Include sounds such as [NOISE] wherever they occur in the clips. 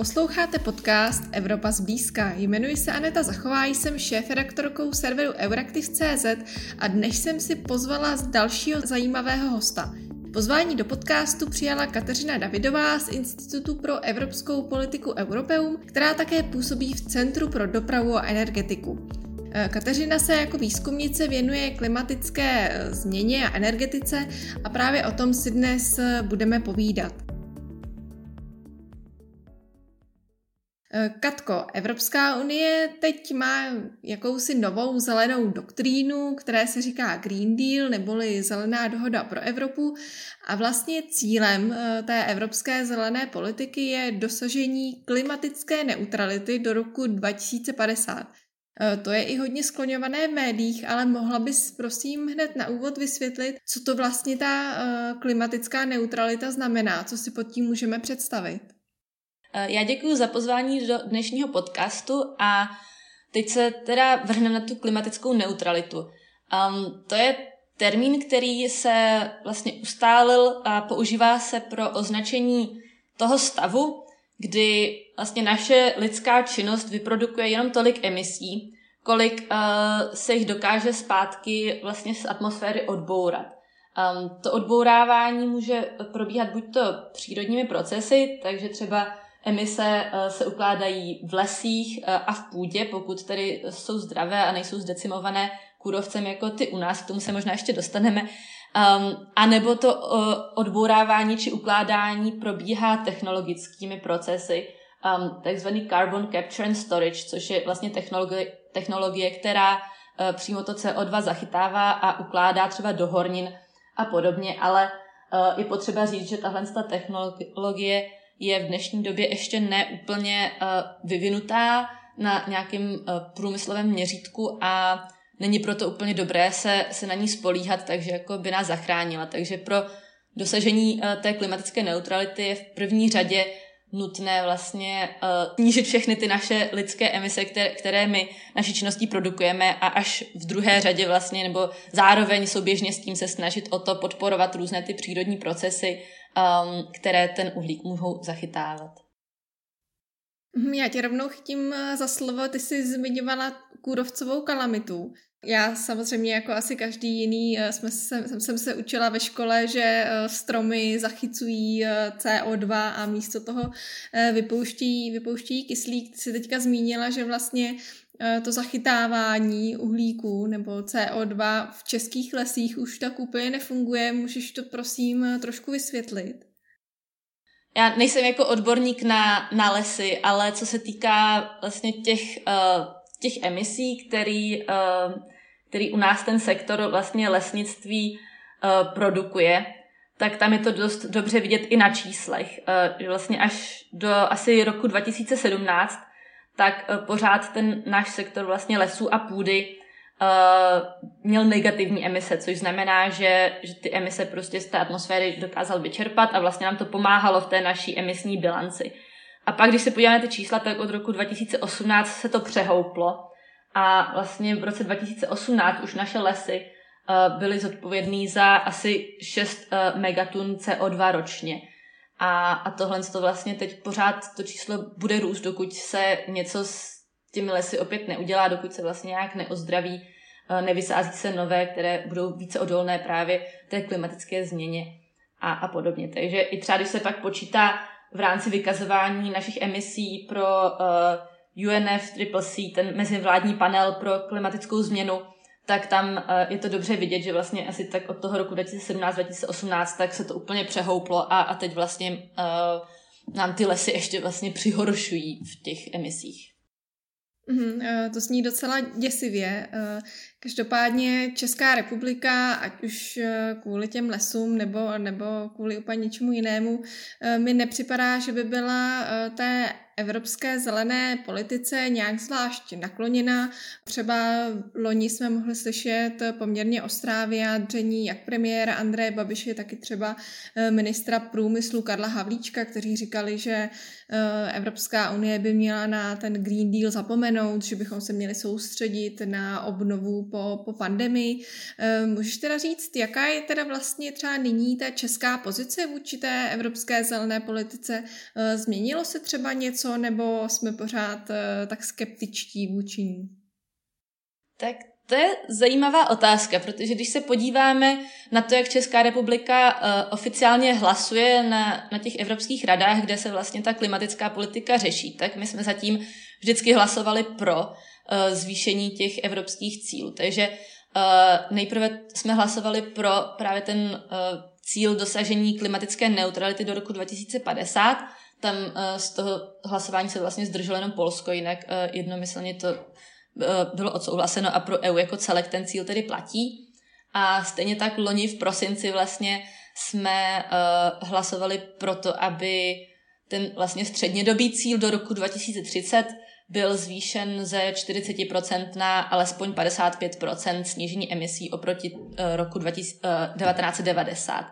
Posloucháte podcast Evropa zblízka. Jmenuji se Aneta Zachová, jsem šéf-redaktorkou serveru Euraktiv.cz a dnes jsem si pozvala z dalšího zajímavého hosta. Pozvání do podcastu přijala Kateřina Davidová z Institutu pro evropskou politiku Europeum, která také působí v Centru pro dopravu a energetiku. Kateřina se jako výzkumnice věnuje klimatické změně a energetice a právě o tom si dnes budeme povídat. Katko, Evropská unie teď má jakousi novou zelenou doktrínu, které se říká Green Deal neboli Zelená dohoda pro Evropu a vlastně cílem eh, té evropské zelené politiky je dosažení klimatické neutrality do roku 2050. Eh, to je i hodně skloňované v médiích, ale mohla bys prosím hned na úvod vysvětlit, co to vlastně ta klimatická neutralita znamená, co si pod tím můžeme představit? Eh, já děkuji za pozvání do dnešního podcastu a teď se teda vrhneme na tu klimatickou neutralitu. Um, to je termín, který se vlastně ustálil a používá se pro označení toho stavu, kdy vlastně naše lidská činnost vyprodukuje jenom tolik emisí, kolik uh, se jich dokáže zpátky vlastně z atmosféry odbourat. Um, to odbourávání může probíhat buď to přírodními procesy, takže třeba Emise eh, se ukládají v lesích eh, a v půdě, pokud tedy jsou zdravé a nejsou zdecimované kůrovcem jako ty u nás, k tomu se možná ještě dostaneme. Um, a nebo to uh, odbourávání či ukládání probíhá technologickými procesy, um, takzvaný carbon capture and storage, což je vlastně technologie, technologie která uh, přímo to CO2 zachytává a ukládá třeba do hornin a podobně, ale uh, je potřeba říct, že tahle technologie je v dnešní době ještě neúplně uh, vyvinutá na nějakém uh, průmyslovém měřítku a není proto úplně dobré se, se na ní spolíhat, takže jako by nás zachránila. Takže pro dosažení uh, té klimatické neutrality je v první řadě nutné vlastně uh, snížit všechny ty naše lidské emise, které, které my naší činností produkujeme a až v druhé řadě vlastně nebo zároveň souběžně s tím se snažit o to podporovat různé ty přírodní procesy, um, které ten uhlík mohou zachytávat. Mhm, já tě rovnou chytím eh, za slovo, ty jsi zmiňovala kůrovcovou kalamitu. Já samozřejmě jako asi každý jiný eh, jsme se, jsem, jsem se učila ve škole, že eh, stromy zachycují CO2 a místo toho vypouští, vypouští kyslík. Ty jsi teďka zmínila, že vlastně Eh, to zachytávání uhlíku nebo CO2 v českých lesích už tak úplně nefunguje. Můžeš to prosím eh, trošku vysvětlit? Já nejsem jako odborník na, na lesy, ale co se týká vlastně těch, uh, těch emisí, který, uh, který u nás ten sektor vlastně lesnictví uh, produkuje, tak tam je to dost dobře vidět i na číslech. Uh, vlastně až do asi roku 2017 tak eh, pořád ten náš sektor vlastně lesů a půdy měl negativní emise, což znamená, že, že ty emise prostě z té atmosféry dokázal vyčerpat a vlastně nám to pomáhalo v té naší emisní bilanci. A pak, když se podíváme ty čísla, tak od roku 2018 se to přehouplo a vlastně v roce 2018 už naše lesy uh, byly zodpovědný za asi 6 uh, megatun CO2 ročně. A, a tohle to vlastně teď pořád to číslo bude růst, dokud se něco s těmi lesy opět neudělá, dokud se vlastně nějak neozdraví, eh, nevysází se nové, které budou více odolné právě té klimatické změně a, a podobně. Takže i třeba, když se pak počítá v rámci vykazování našich emisí pro uh, UNFCCC, ten mezivládní panel pro klimatickou změnu, tak tam uh, je to dobře vidět, že vlastně asi tak od toho roku 2017-2018 tak se to úplně přehouplo a, a teď vlastně uh, nám ty lesy ještě vlastně přihoršují v těch emisích. Mm, to zní docela děsivě. Každopádně Česká republika, ať už kvůli těm lesům nebo, nebo kvůli úplně něčemu jinému, mi nepřipadá, že by byla té evropské zelené politice nějak zvlášť nakloněna. Třeba loni jsme mohli slyšet poměrně ostrá vyjádření jak premiéra Andreje Babiše, tak i třeba eh, ministra průmyslu Karla Havlíčka, kteří říkali, že eh, Evropská unie by měla na ten Green Deal zapomenout, že bychom se měli soustředit na obnovu po, po pandemii. Eh, můžeš teda říct, jaká je teda vlastně třeba nyní ta česká pozice vůči té evropské zelené politice? Změnilo se třeba něco? nebo jsme pořád uh, tak skeptičtí vůči ní? Tak to je zajímavá otázka, protože když se podíváme na to, jak Česká republika uh, oficiálně hlasuje na, na těch evropských radách, kde se vlastně ta klimatická politika řeší, tak my jsme zatím vždycky hlasovali pro zvýšení těch evropských cílů. Takže uh, nejprve jsme hlasovali pro právě ten uh, cíl dosažení klimatické neutrality do roku 2050. Tam z toho hlasování se vlastně zdrželo jenom Polsko, jinak jednomyslně to Eh, bylo odsouhlaseno a pro EU jako celek ten cíl tedy platí. A stejně tak loni v prosinci vlastně jsme hlasovali pro to, aby ten vlastně střednědobý cíl do roku 2030 byl zvýšen ze 40% na alespoň 55% snížení emisí oproti uh, roku 20, uh, 1990.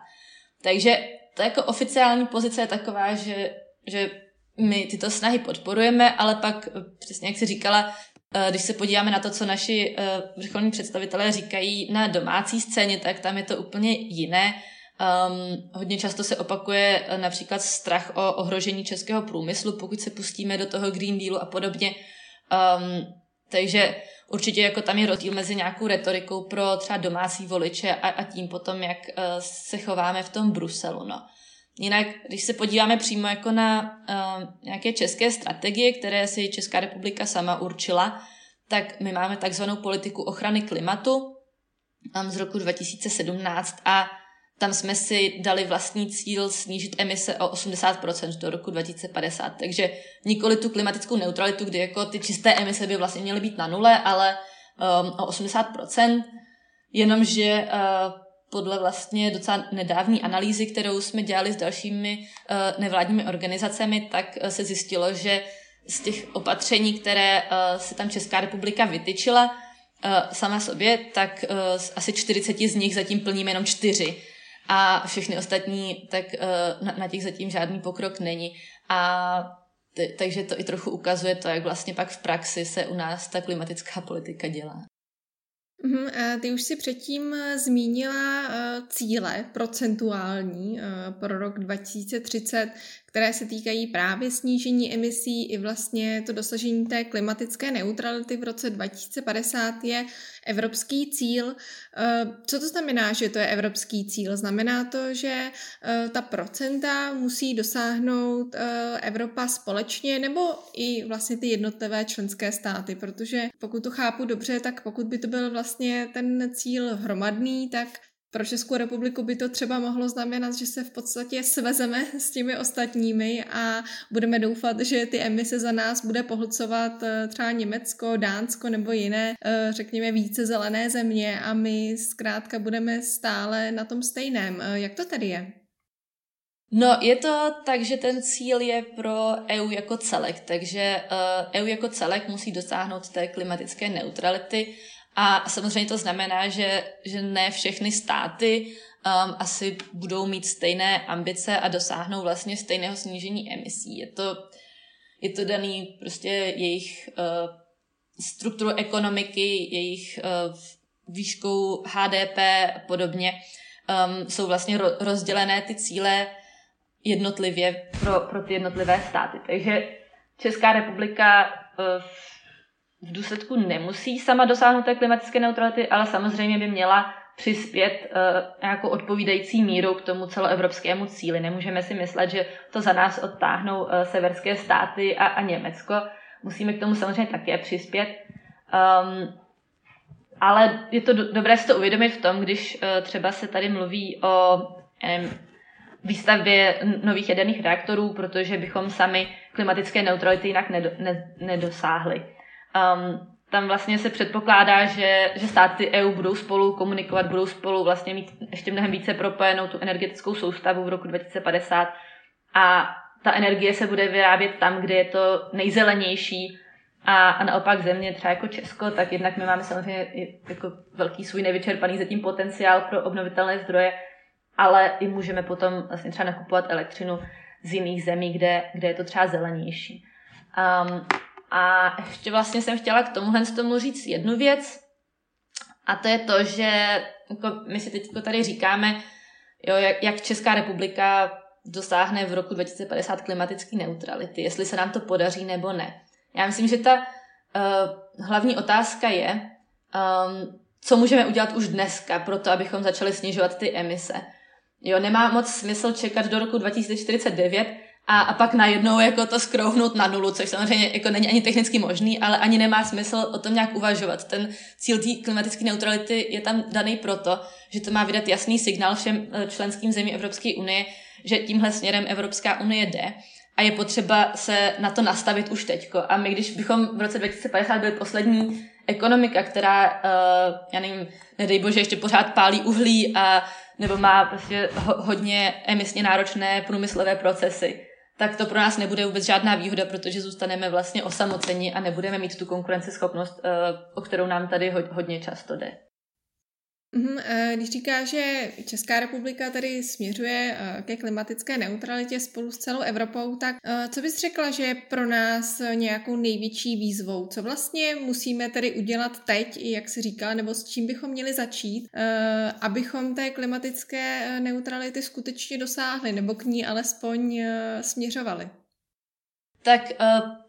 Takže to jako oficiální pozice je taková, že, že my tyto snahy podporujeme, ale pak, přesně jak si říkala, Eh, když se podíváme na to, co naši eh, vrcholní představitelé říkají na domácí scéně, tak tam je to úplně jiné. Um, hodně často se opakuje eh, například strach o ohrožení českého průmyslu, pokud se pustíme do toho Green Dealu a podobně. Um, takže určitě jako tam je rozdíl mezi nějakou retorikou pro třeba domácí voliče a, a tím potom, jak uh, se chováme v tom Bruselu. No. Jinak, když se podíváme přímo jako na uh, nějaké české strategie, které si Česká republika sama určila, tak my máme takzvanou politiku ochrany klimatu um, z roku 2017 a tam jsme si dali vlastní cíl snížit emise o 80% do roku 2050. Takže nikoli tu klimatickou neutralitu, kdy jako ty čisté emise by vlastně měly být na nule, ale um, o 80%, jenomže uh, podle vlastně docela nedávné analýzy, kterou jsme dělali s dalšími uh, nevládními organizacemi, tak uh, se zjistilo, že z těch opatření, které uh, se tam Česká republika vytyčila uh, sama sobě, tak uh, asi 40 z nich zatím plníme jenom čtyři. A všechny ostatní, tak uh, na, na těch zatím žádný pokrok není. A t- takže to i trochu ukazuje to, jak vlastně pak v praxi se u nás ta klimatická politika dělá. Uh, ty už si předtím eh, zmínila uh, cíle procentuální pro rok 2030, které se týkají právě snížení emisí i vlastně to dosažení té klimatické neutrality v roce 2050 je evropský cíl. Co to znamená, že to je evropský cíl? Znamená to, že ta procenta musí dosáhnout Evropa společně nebo i vlastně ty jednotlivé členské státy? Protože pokud to chápu dobře, tak pokud by to byl vlastně ten cíl hromadný, tak pro Českou republiku by to třeba mohlo znamenat, že se v podstatě svezeme s těmi ostatními a budeme doufat, že ty emise za nás bude pohlcovat eh, třeba Německo, Dánsko nebo jiné, eh, řekněme, více zelené země a my zkrátka budeme stále na tom stejném. Eh, jak to tedy je? No, je to tak, že ten cíl je pro EU jako celek, takže EU jako celek musí dosáhnout té klimatické neutrality a samozřejmě to znamená, že, že ne všechny státy um, asi budou mít stejné ambice a dosáhnou vlastně stejného snížení emisí. Je to, je to daný prostě jejich uh, strukturu ekonomiky, jejich uh, výškou HDP a podobně. Um, jsou vlastně ro- rozdělené ty cíle jednotlivě pro, pro ty jednotlivé státy. Takže Česká republika uh, v důsledku nemusí sama dosáhnout té klimatické neutrality, ale samozřejmě by měla přispět uh, nějakou odpovídající mírou k tomu celoevropskému cíli. Nemůžeme si myslet, že to za nás odtáhnou uh, severské státy a, a Německo. Musíme k tomu samozřejmě také přispět. Um, ale je to do, dobré si to uvědomit v tom, když uh, třeba se tady mluví o um, výstavbě nových jaderných reaktorů, protože bychom sami klimatické neutrality jinak nedo, ne, nedosáhli. Um, tam vlastně se předpokládá, že, že státy EU budou spolu komunikovat, budou spolu vlastně mít ještě mnohem více propojenou tu energetickou soustavu v roku 2050 a ta energie se bude vyrábět tam, kde je to nejzelenější a, a naopak země třeba jako Česko, tak jednak my máme samozřejmě jako velký svůj nevyčerpaný zatím potenciál pro obnovitelné zdroje, ale i můžeme potom vlastně třeba nakupovat elektřinu z jiných zemí, kde, kde je to třeba zelenější. Um, a ještě vlastně jsem chtěla k tomuhle tomu říct jednu věc, a to je to, že jako my si teď tady říkáme, jo, jak, jak Česká republika dosáhne v roku 2050 klimatické neutrality, jestli se nám to podaří nebo ne. Já myslím, že ta uh, hlavní otázka je, um, co můžeme udělat už dneska pro to, abychom začali snižovat ty emise. Jo, nemá moc smysl čekat do roku 2049 a, a pak najednou jako to skrouhnout na nulu, což samozřejmě jako není ani technicky možný, ale ani nemá smysl o tom nějak uvažovat. Ten cíl té klimatické neutrality je tam daný proto, že to má vydat jasný signál všem eh, členským zemím Evropské unie, že tímhle směrem Evropská unie jde a je potřeba se na to nastavit už teďko. A my, když bychom v roce 2050 byli poslední ekonomika, která, uh, já nevím, nedej bože, ještě pořád pálí uhlí a nebo má prostě ho, hodně emisně náročné průmyslové procesy, tak to pro nás nebude vůbec žádná výhoda, protože zůstaneme vlastně osamoceni a nebudeme mít tu konkurenceschopnost, uh, o kterou nám tady hodně často jde. Mhm, eh, když říká, že Česká republika tady směřuje eh, ke klimatické neutralitě spolu s celou Evropou, tak eh, co bys řekla, že je pro nás nějakou největší výzvou? Co vlastně musíme tedy udělat teď, jak si říká, nebo s čím bychom měli začít, abychom té klimatické neutrality skutečně dosáhli, nebo k ní alespoň směřovali? Tak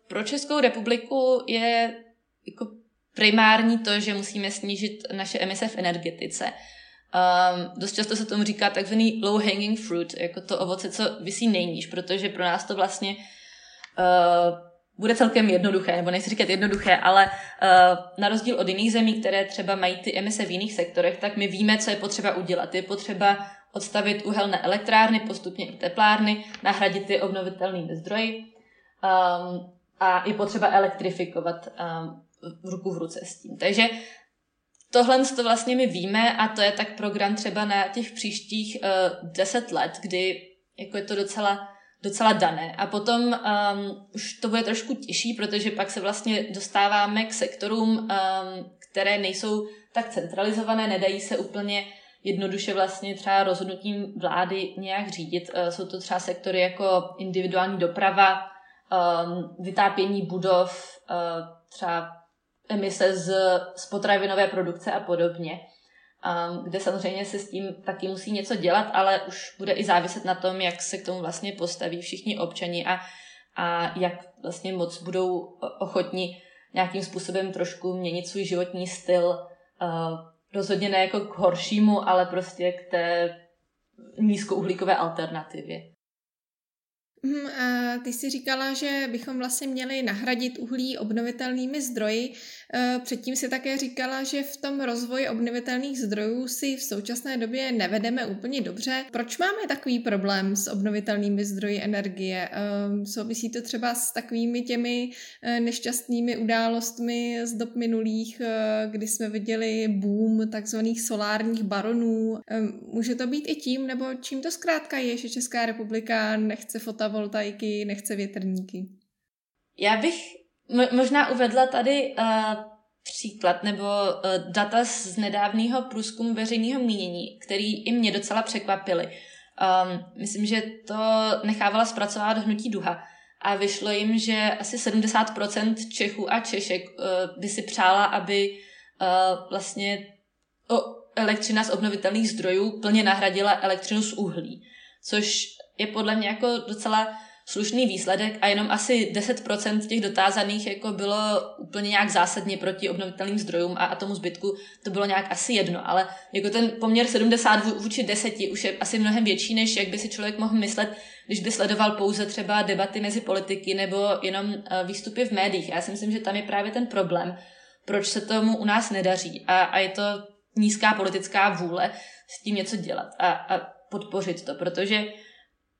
pro Českou republiku je jako primární to, že musíme snížit naše emise v energetice. Um, dost často se tomu říká takzvaný low hanging fruit, jako to ovoce, co vysí nejníž, protože pro nás to vlastně uh, bude celkem jednoduché, nebo nechci říkat jednoduché, ale uh, na rozdíl od jiných zemí, které třeba mají ty emise v jiných sektorech, tak my víme, co je potřeba udělat. Je potřeba odstavit uhelné elektrárny, postupně i teplárny, nahradit ty obnovitelnými zdroji um, a je potřeba elektrifikovat um, ruku v ruce s tím. Takže tohle to vlastně my víme a to je tak program třeba na těch příštích uh, deset let, kdy jako je to docela, docela dané. A potom um, už to bude trošku těžší, protože pak se vlastně dostáváme k sektorům, um, které nejsou tak centralizované, nedají se úplně jednoduše vlastně třeba rozhodnutím vlády nějak řídit. Uh, jsou to třeba sektory jako individuální doprava, um, vytápění budov, uh, třeba emise z, z potravinové produkce a podobně, um, kde samozřejmě se s tím taky musí něco dělat, ale už bude i záviset na tom, jak se k tomu vlastně postaví všichni občani a, a jak vlastně moc budou ochotni nějakým způsobem trošku měnit svůj životní styl. Uh, rozhodně ne jako k horšímu, ale prostě k té nízkouhlíkové alternativě. Hmm, a ty jsi říkala, že bychom vlastně měli nahradit uhlí obnovitelnými zdroji. E, předtím si také říkala, že v tom rozvoji obnovitelných zdrojů si v současné době nevedeme úplně dobře. Proč máme takový problém s obnovitelnými zdroji energie? E, souvisí to třeba s takovými těmi nešťastnými událostmi z dob minulých, kdy jsme viděli boom takzvaných solárních baronů. Může to být i tím, nebo čím to zkrátka je, že Česká republika nechce fotovoltaiky fotovoltaiky, nechce větrníky. Já bych možná uvedla tady uh, příklad nebo uh, data z nedávného průzkumu veřejného mínění, který i mě docela překvapily. Um, myslím, že to nechávala zpracovat hnutí Duha a vyšlo jim, že asi 70% Čechů a Češek uh, by si přála, aby uh, vlastně elektřina z obnovitelných zdrojů plně nahradila elektřinu z uhlí, což je podle mě jako docela slušný výsledek a jenom asi 10% těch dotázaných jako bylo úplně nějak zásadně proti obnovitelným zdrojům a, a tomu zbytku to bylo nějak asi jedno, ale jako ten poměr 70 vůči 10 už je asi mnohem větší, než jak by si člověk mohl myslet, když by sledoval pouze třeba debaty mezi politiky nebo jenom eh, výstupy v médiích. Já si myslím, že tam je právě ten problém, proč se tomu u nás nedaří a, a je to nízká politická vůle s tím něco dělat a, a podpořit to, protože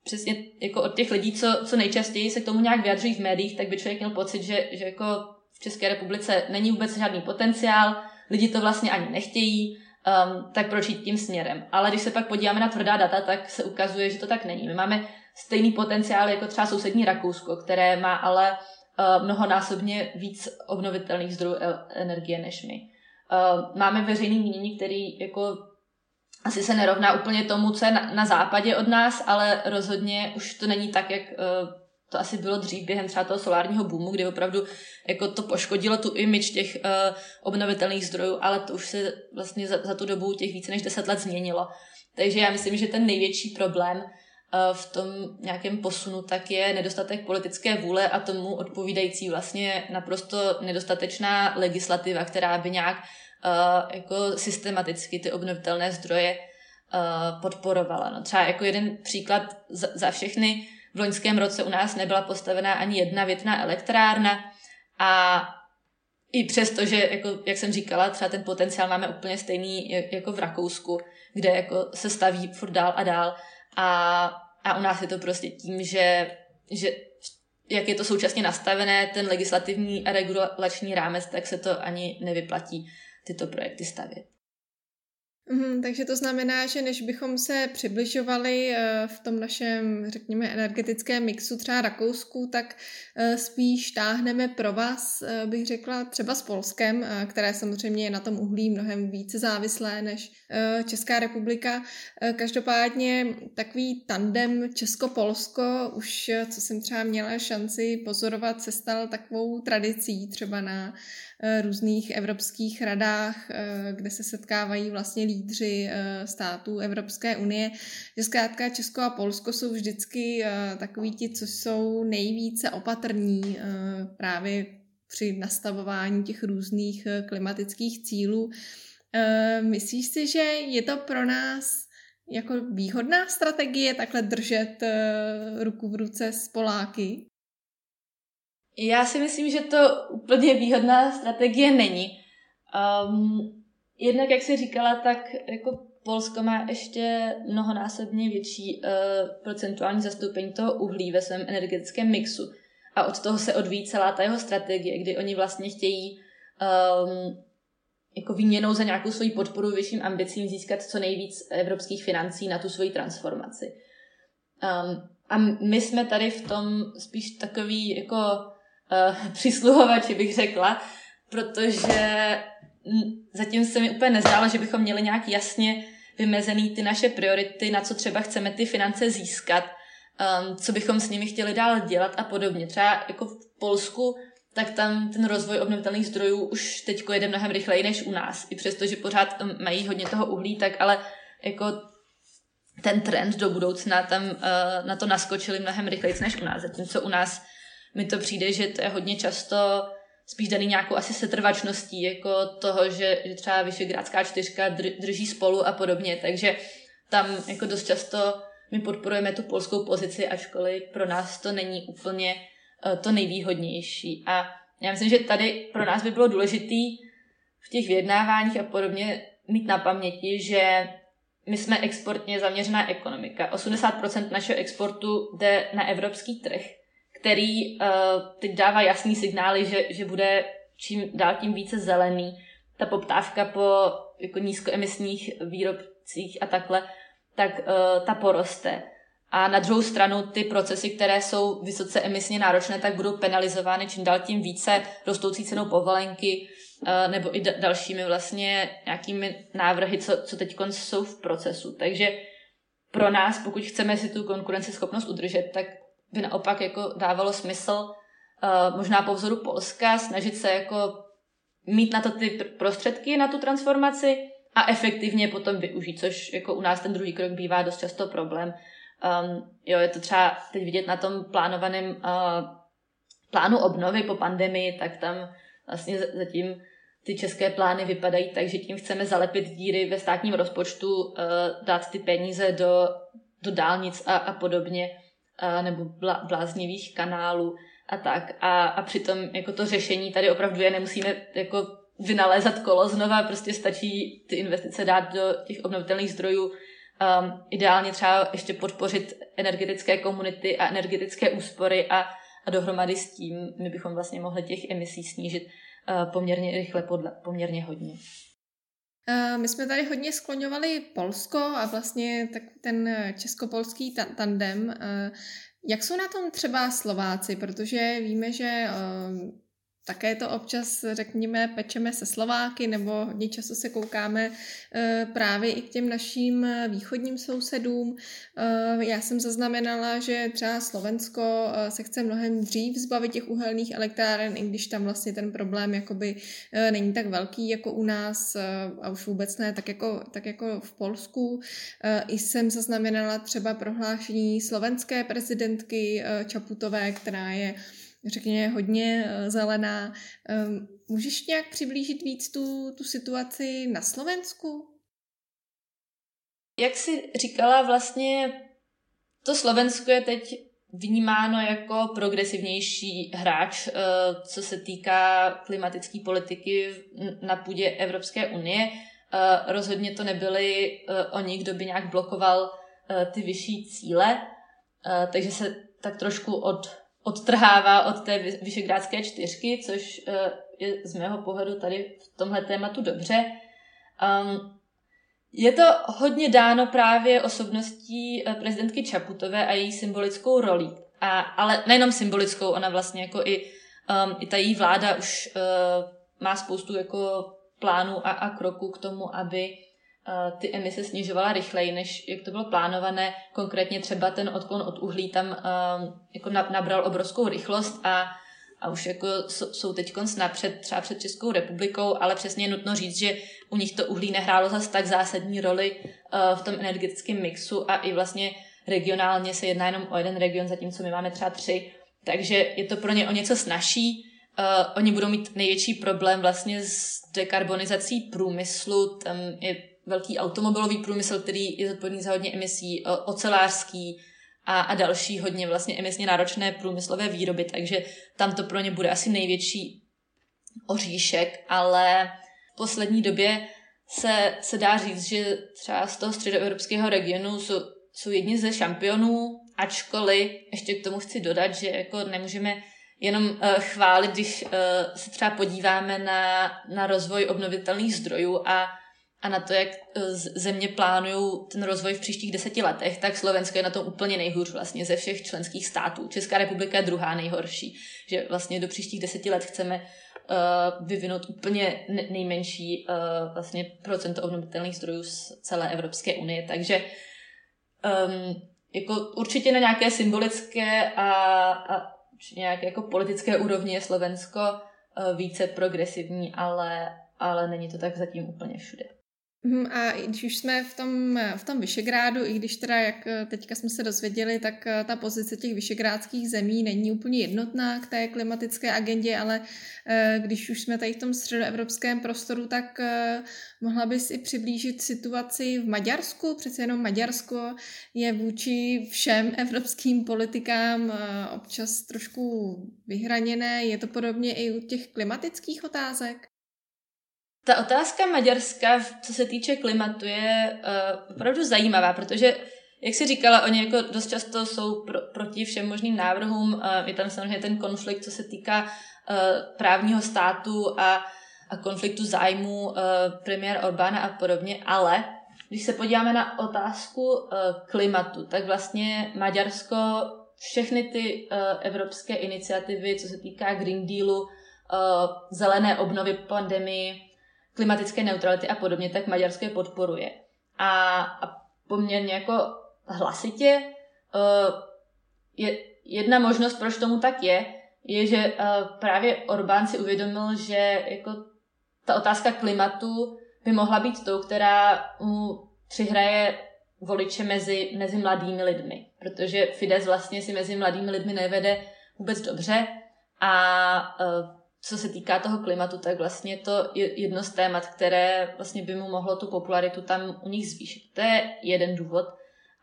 přesně jako od těch lidí, co, co nejčastěji se k tomu nějak vyjadřují v médiích, tak by člověk měl pocit, že, že jako v České republice není vůbec žádný potenciál, lidi to vlastně ani nechtějí, um, tak proč jít tím směrem. Ale když se pak podíváme na tvrdá data, tak se ukazuje, že to tak není. My máme stejný potenciál jako třeba sousední Rakousko, které má ale uh, mnohonásobně víc obnovitelných zdrojů energie než my. Uh, máme veřejný mínění, který jako asi se nerovná úplně tomu, co je na, na západě od nás, ale rozhodně už to není tak, jak uh, to asi bylo dřív během třeba toho solárního boomu, kdy opravdu jako to poškodilo tu image těch uh, obnovitelných zdrojů, ale to už se vlastně za, za tu dobu těch více než deset let změnilo. Takže já myslím, že ten největší problém v tom nějakém posunu, tak je nedostatek politické vůle a tomu odpovídající vlastně naprosto nedostatečná legislativa, která by nějak uh, jako systematicky ty obnovitelné zdroje uh, podporovala. No, třeba jako jeden příklad za, za všechny, v loňském roce u nás nebyla postavená ani jedna větná elektrárna a i přesto, že, jako, jak jsem říkala, třeba ten potenciál máme úplně stejný jako v Rakousku, kde jako se staví furt dál a dál a, a u nás je to prostě tím, že, že jak je to současně nastavené, ten legislativní a regulační rámec, tak se to ani nevyplatí tyto projekty stavět. Mm, takže to znamená, že než bychom se přibližovali eh, v tom našem, řekněme, energetickém mixu třeba Rakousku, tak eh, spíš táhneme pro vás, eh, bych řekla, třeba s Polskem, které samozřejmě je na tom uhlí mnohem více závislé než Česká republika. Každopádně takový tandem Česko-Polsko, už co jsem třeba měla šanci pozorovat, se stal takovou tradicí třeba na různých evropských radách, kde se setkávají vlastně lídři eh, států Evropské unie, že zkrátka Česko a Polsko jsou vždycky takový ti, co jsou nejvíce opatrní právě při nastavování těch různých klimatických cílů. Myslíš si, že je to pro nás jako výhodná strategie takhle držet ruku v ruce s Poláky? Já si myslím, že to úplně výhodná strategie není. Um, jednak, jak jsi říkala, tak jako Polsko má ještě mnohonásobně větší uh, procentuální zastoupení toho uhlí ve svém energetickém mixu. A od toho se odvíjí celá ta jeho strategie, kdy oni vlastně chtějí um, jako výměnou za nějakou svoji podporu vyšším ambicím získat co nejvíc evropských financí na tu svoji transformaci. Um, a my jsme tady v tom spíš takový jako [LAUGHS] uh, přisluhovači, bych řekla, protože zatím se mi úplně nezdálo, že bychom měli nějak jasně vymezený ty naše priority, na co třeba chceme ty finance získat, um, co bychom s nimi chtěli dál dělat a podobně. Třeba jako v Polsku, tak tam ten rozvoj obnovitelných zdrojů už teď jede mnohem rychleji než u nás. I přesto, že pořád mají hodně toho uhlí, tak ale jako ten trend do budoucna tam uh, na to naskočili mnohem rychleji než u nás. Zatímco u nás mi to přijde, že to je hodně často spíš daný nějakou asi setrvačností, jako toho, že, že třeba Vyšegrádská čtyřka drží spolu a podobně, takže tam jako dost často my podporujeme tu polskou pozici, ačkoliv pro nás to není úplně uh, to nejvýhodnější. A já myslím, že tady pro nás by bylo důležitý v těch vyjednáváních a podobně mít na paměti, že my jsme exportně zaměřená ekonomika. 80% našeho exportu jde na evropský trh který uh, teď dává jasný signály, že, že bude čím dál tím více zelený. Ta poptávka po jako nízkoemisních výrobcích a takhle, tak uh, ta poroste. A na druhou stranu ty procesy, které jsou vysoce emisně náročné, tak budou penalizovány čím dál tím více rostoucí cenou povolenky uh, nebo i d- dalšími vlastně nějakými návrhy, co, co teď jsou v procesu. Takže pro nás, pokud chceme si tu konkurenceschopnost udržet, tak by naopak jako dávalo smysl uh, možná po vzoru Polska snažit se jako mít na to ty prostředky na tu transformaci a efektivně potom využít, což jako u nás ten druhý krok bývá dost často problém. Um, jo, je to třeba teď vidět na tom plánovaném uh, plánu obnovy po pandemii, tak tam vlastně zatím ty české plány vypadají tak, že tím chceme zalepit díry ve státním rozpočtu, uh, dát ty peníze do, do dálnic a, a podobně nebo bláznivých kanálů a tak. A, a přitom jako to řešení tady opravdu je, nemusíme jako vynalézat kolo znova, prostě stačí ty investice dát do těch obnovitelných zdrojů, um, ideálně třeba ještě podpořit energetické komunity a energetické úspory a, a dohromady s tím my bychom vlastně mohli těch emisí snížit uh, poměrně rychle, podle, poměrně hodně. My jsme tady hodně skloňovali Polsko a vlastně tak ten česko-polský tandem. Jak jsou na tom třeba Slováci? Protože víme, že také to občas, řekněme, pečeme se Slováky, nebo hodně často se koukáme eh, právě i k těm našim eh, východním sousedům. Eh, já jsem zaznamenala, že třeba Slovensko se chce mnohem dřív zbavit těch uhelných elektráren, i když tam vlastně ten problém jakoby není tak velký jako u nás a už vůbec ne, tak jako, tak jako v Polsku. I jsem zaznamenala třeba prohlášení slovenské prezidentky Čaputové, která je řekněme, hodně eh, zelená. Můžeš nějak přiblížit víc tu, tu situaci na Slovensku? Jak jsi říkala, vlastně to Slovensko je teď vnímáno jako progresivnější hráč, eh, co se týká klimatické politiky na půdě Evropské unie. Eh, rozhodně to nebyli oni, kdo by nějak blokoval ty vyšší cíle, takže se tak trošku od odtrhává od té vyšegrádské čtyřky, což eh, je z mého pohledu tady v tomhle tématu dobře. Um, je to hodně dáno právě osobností eh, prezidentky Čaputové a její symbolickou rolí. A, ale nejenom symbolickou, ona vlastně jako i, um, i ta její vláda už uh, má spoustu jako plánů a, a kroků k tomu, aby ty emise snižovala rychleji, než jak to bylo plánované. Konkrétně třeba ten odklon od uhlí tam uh, jako nabral obrovskou rychlost a, a už jako jsou teď napřed třeba před Českou republikou, ale přesně je nutno říct, že u nich to uhlí nehrálo zas tak zásadní roli uh, v tom energetickém mixu a i vlastně regionálně se jedná jenom o jeden region, zatímco my máme třeba tři, takže je to pro ně o něco snažší. Uh, oni budou mít největší problém vlastně s dekarbonizací průmyslu, tam je velký automobilový průmysl, který je zodpovědný za hodně emisí, ocelářský a, a další hodně vlastně emisně náročné průmyslové výroby, takže tam to pro ně bude asi největší oříšek, ale v poslední době se, se dá říct, že třeba z toho středoevropského regionu jsou, jsou jedni ze šampionů, ačkoliv ještě k tomu chci dodat, že jako nemůžeme jenom uh, chválit, když uh, se třeba podíváme na, na rozvoj obnovitelných zdrojů a a na to, jak eh, země plánují ten rozvoj v příštích deseti letech, tak Slovensko je na tom úplně nejhůř vlastně ze všech členských států. Česká republika je druhá nejhorší, že vlastně do příštích deseti let chceme uh, vyvinout úplně nejmenší uh, vlastně procento obnovitelných zdrojů z celé Evropské unie. Takže um, jako určitě na nějaké symbolické a, a nějaké jako politické úrovni je Slovensko uh, více progresivní, ale, ale není to tak zatím úplně všude. Mhm, a když už jsme v tom, v tom Vyšegrádu, i když teda, jak eh, teďka jsme se dozvěděli, tak eh, ta pozice těch vyšegrádských zemí není úplně jednotná k té klimatické agendě, ale eh, když už jsme tady v tom středoevropském prostoru, tak mohla bys i přiblížit situaci v Maďarsku. Přece jenom Maďarsko je vůči všem [LAUGHS] evropským politikám občas trošku vyhraněné. Je to podobně i u těch klimatických otázek? Ta otázka Maďarska, co se týče klimatu, je uh, opravdu zajímavá, protože, jak jsi říkala, oni jako dost často jsou pro, proti všem možným návrhům. Uh, je tam samozřejmě ten konflikt, co se týká uh, právního státu a, a konfliktu zájmu uh, premiér Orbána a podobně, ale když se podíváme na otázku uh, klimatu, tak vlastně Maďarsko všechny ty uh, evropské iniciativy, co se týká Green Dealu, uh, zelené obnovy pandemii, klimatické neutrality a podobně, tak Maďarsko je podporuje. A, a poměrně jako hlasitě uh, je jedna možnost, proč tomu tak je, je, že uh, právě Orbán si uvědomil, že jako ta otázka klimatu by mohla být tou, která mu přihraje voliče mezi, mezi mladými lidmi. Protože Fides vlastně si mezi mladými lidmi nevede vůbec dobře a uh, co se týká toho klimatu, tak vlastně to je jedno z témat, které vlastně by mu mohlo tu popularitu tam u nich zvýšit. To je jeden důvod.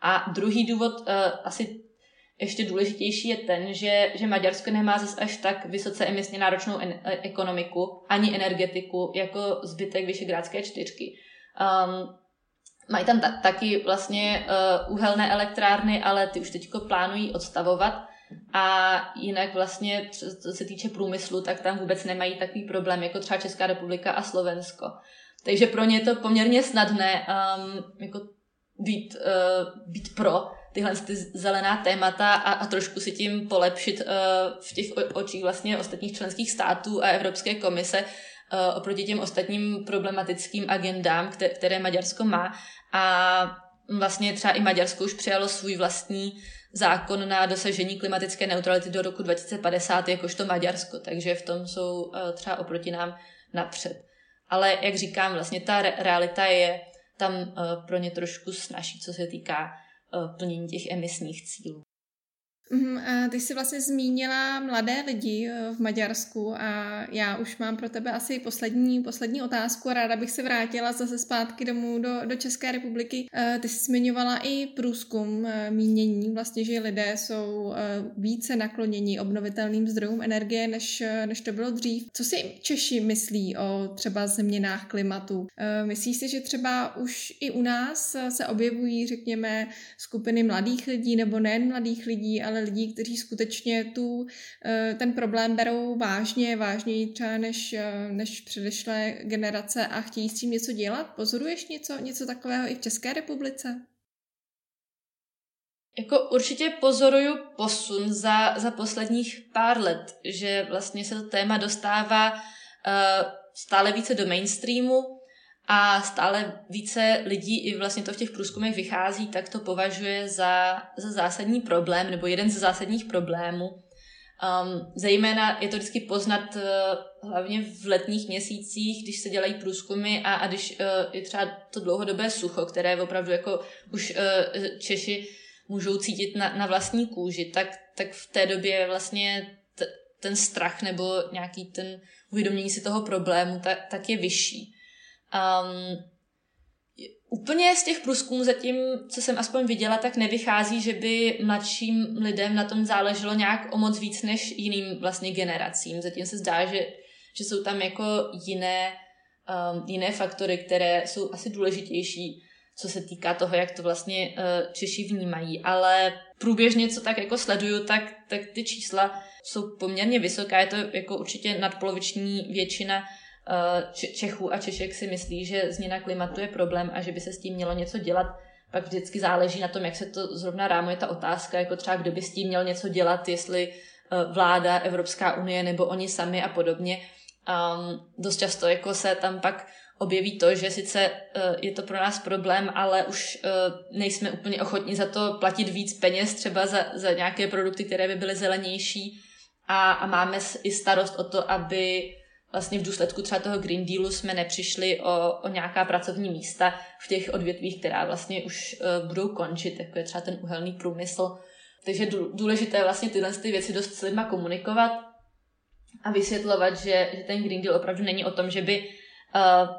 A druhý důvod, uh, asi ještě důležitější, je ten, že, že Maďarsko nemá zase až tak vysoce emisně náročnou en- e, ekonomiku ani energetiku jako zbytek Vyšegrádské čtyřky. Um, mají tam ta- taky vlastně uh, uhelné elektrárny, ale ty už teďko plánují odstavovat a jinak vlastně, co se týče průmyslu, tak tam vůbec nemají takový problém jako třeba Česká republika a Slovensko. Takže pro ně je to poměrně snadné um, jako být, uh, být pro tyhle ty zelená témata a, a trošku si tím polepšit uh, v těch očích vlastně ostatních členských států a Evropské komise uh, oproti těm ostatním problematickým agendám, které, které Maďarsko má. A vlastně třeba i Maďarsko už přijalo svůj vlastní zákon na dosažení klimatické neutrality do roku 2050 jakožto Maďarsko, takže v tom jsou uh, třeba oproti nám napřed. Ale jak říkám, vlastně ta re- realita je tam uh, pro ně trošku snaží, co se týká uh, plnění těch emisních cílů. Mm, a ty jsi vlastně zmínila mladé lidi eh, v Maďarsku a já už mám pro tebe asi poslední, poslední otázku a ráda bych se vrátila zase zpátky domů do, do České republiky. Eh, ty jsi zmiňovala i průzkum eh, mínění, vlastně, že lidé jsou více nakloněni obnovitelným zdrojům energie, než, než to bylo dřív. Co si Češi myslí o třeba změnách klimatu? Myslíš si, že třeba už i u nás se objevují, řekněme, skupiny mladých lidí nebo nejen mladých lidí, ale ale lidí, kteří skutečně tu, eh, ten problém berou vážně, vážněji třeba než, eh, než předešlé generace a chtějí s tím něco dělat. Pozoruješ něco, něco takového i v České republice? Jako určitě pozoruju posun za, za posledních pár let, že vlastně se to téma dostává uh, stále více do mainstreamu, a stále více lidí i vlastně to v těch průzkumech vychází, tak to považuje za, za zásadní problém nebo jeden ze zásadních problémů. Um, zejména je to vždycky poznat uh, hlavně v letních měsících, když se dělají průzkumy a, a když uh, je třeba to dlouhodobé sucho, které opravdu jako už uh, Češi můžou cítit na, na vlastní kůži, tak, tak v té době vlastně t, ten strach nebo nějaký ten uvědomění si toho problému tak, tak je vyšší. Um, úplně z těch průzkumů zatím, co jsem aspoň viděla, tak nevychází, že by mladším lidem na tom záleželo nějak o moc víc než jiným vlastně generacím. Zatím se zdá, že, že jsou tam jako jiné, um, jiné faktory, které jsou asi důležitější, co se týká toho, jak to vlastně uh, Češi vnímají. Ale průběžně, co tak jako sleduju, tak, tak ty čísla jsou poměrně vysoká. Je to jako určitě nadpoloviční většina Čechů a Češek si myslí, že změna klimatu je problém a že by se s tím mělo něco dělat. Pak vždycky záleží na tom, jak se to zrovna rámuje ta otázka, jako třeba kdo by s tím měl něco dělat, jestli eh, vláda, Evropská unie nebo oni sami a podobně. Um, dost často jako se tam pak objeví to, že sice uh, je to pro nás problém, ale už uh, nejsme úplně ochotní za to platit víc peněz, třeba za, za nějaké produkty, které by byly zelenější a, a máme i starost o to, aby vlastně v důsledku třeba toho Green Dealu jsme nepřišli o, o nějaká pracovní místa v těch odvětvích, která vlastně už uh, budou končit, jako je třeba ten uhelný průmysl. Takže důležité vlastně tyhle ty věci dost s lidma komunikovat a vysvětlovat, že, že ten Green Deal opravdu není o tom, že by uh,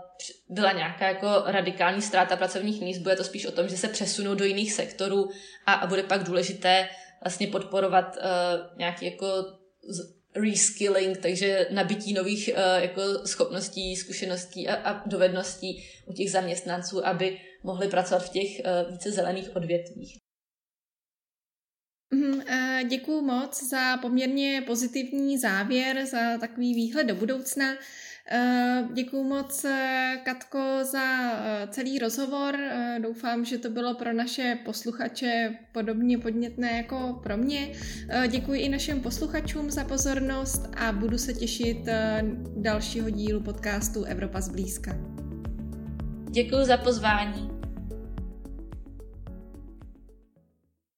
byla nějaká jako radikální ztráta pracovních míst, bude to spíš o tom, že se přesunou do jiných sektorů a, a bude pak důležité vlastně podporovat uh, nějaký jako reskilling, takže nabití nových uh, jako schopností, zkušeností a, a dovedností u těch zaměstnanců, aby mohli pracovat v těch uh, více zelených odvětvích. Mhm, Děkuji moc za poměrně pozitivní závěr, za takový výhled do budoucna. Eh, Děkuji moc, eh, Katko, za eh, celý rozhovor. Doufám, že to bylo pro naše posluchače podobně podnětné jako pro mě. Děkuji i našim posluchačům za pozornost a budu se těšit dalšího dílu podcastu Evropa zblízka. Děkuji za pozvání.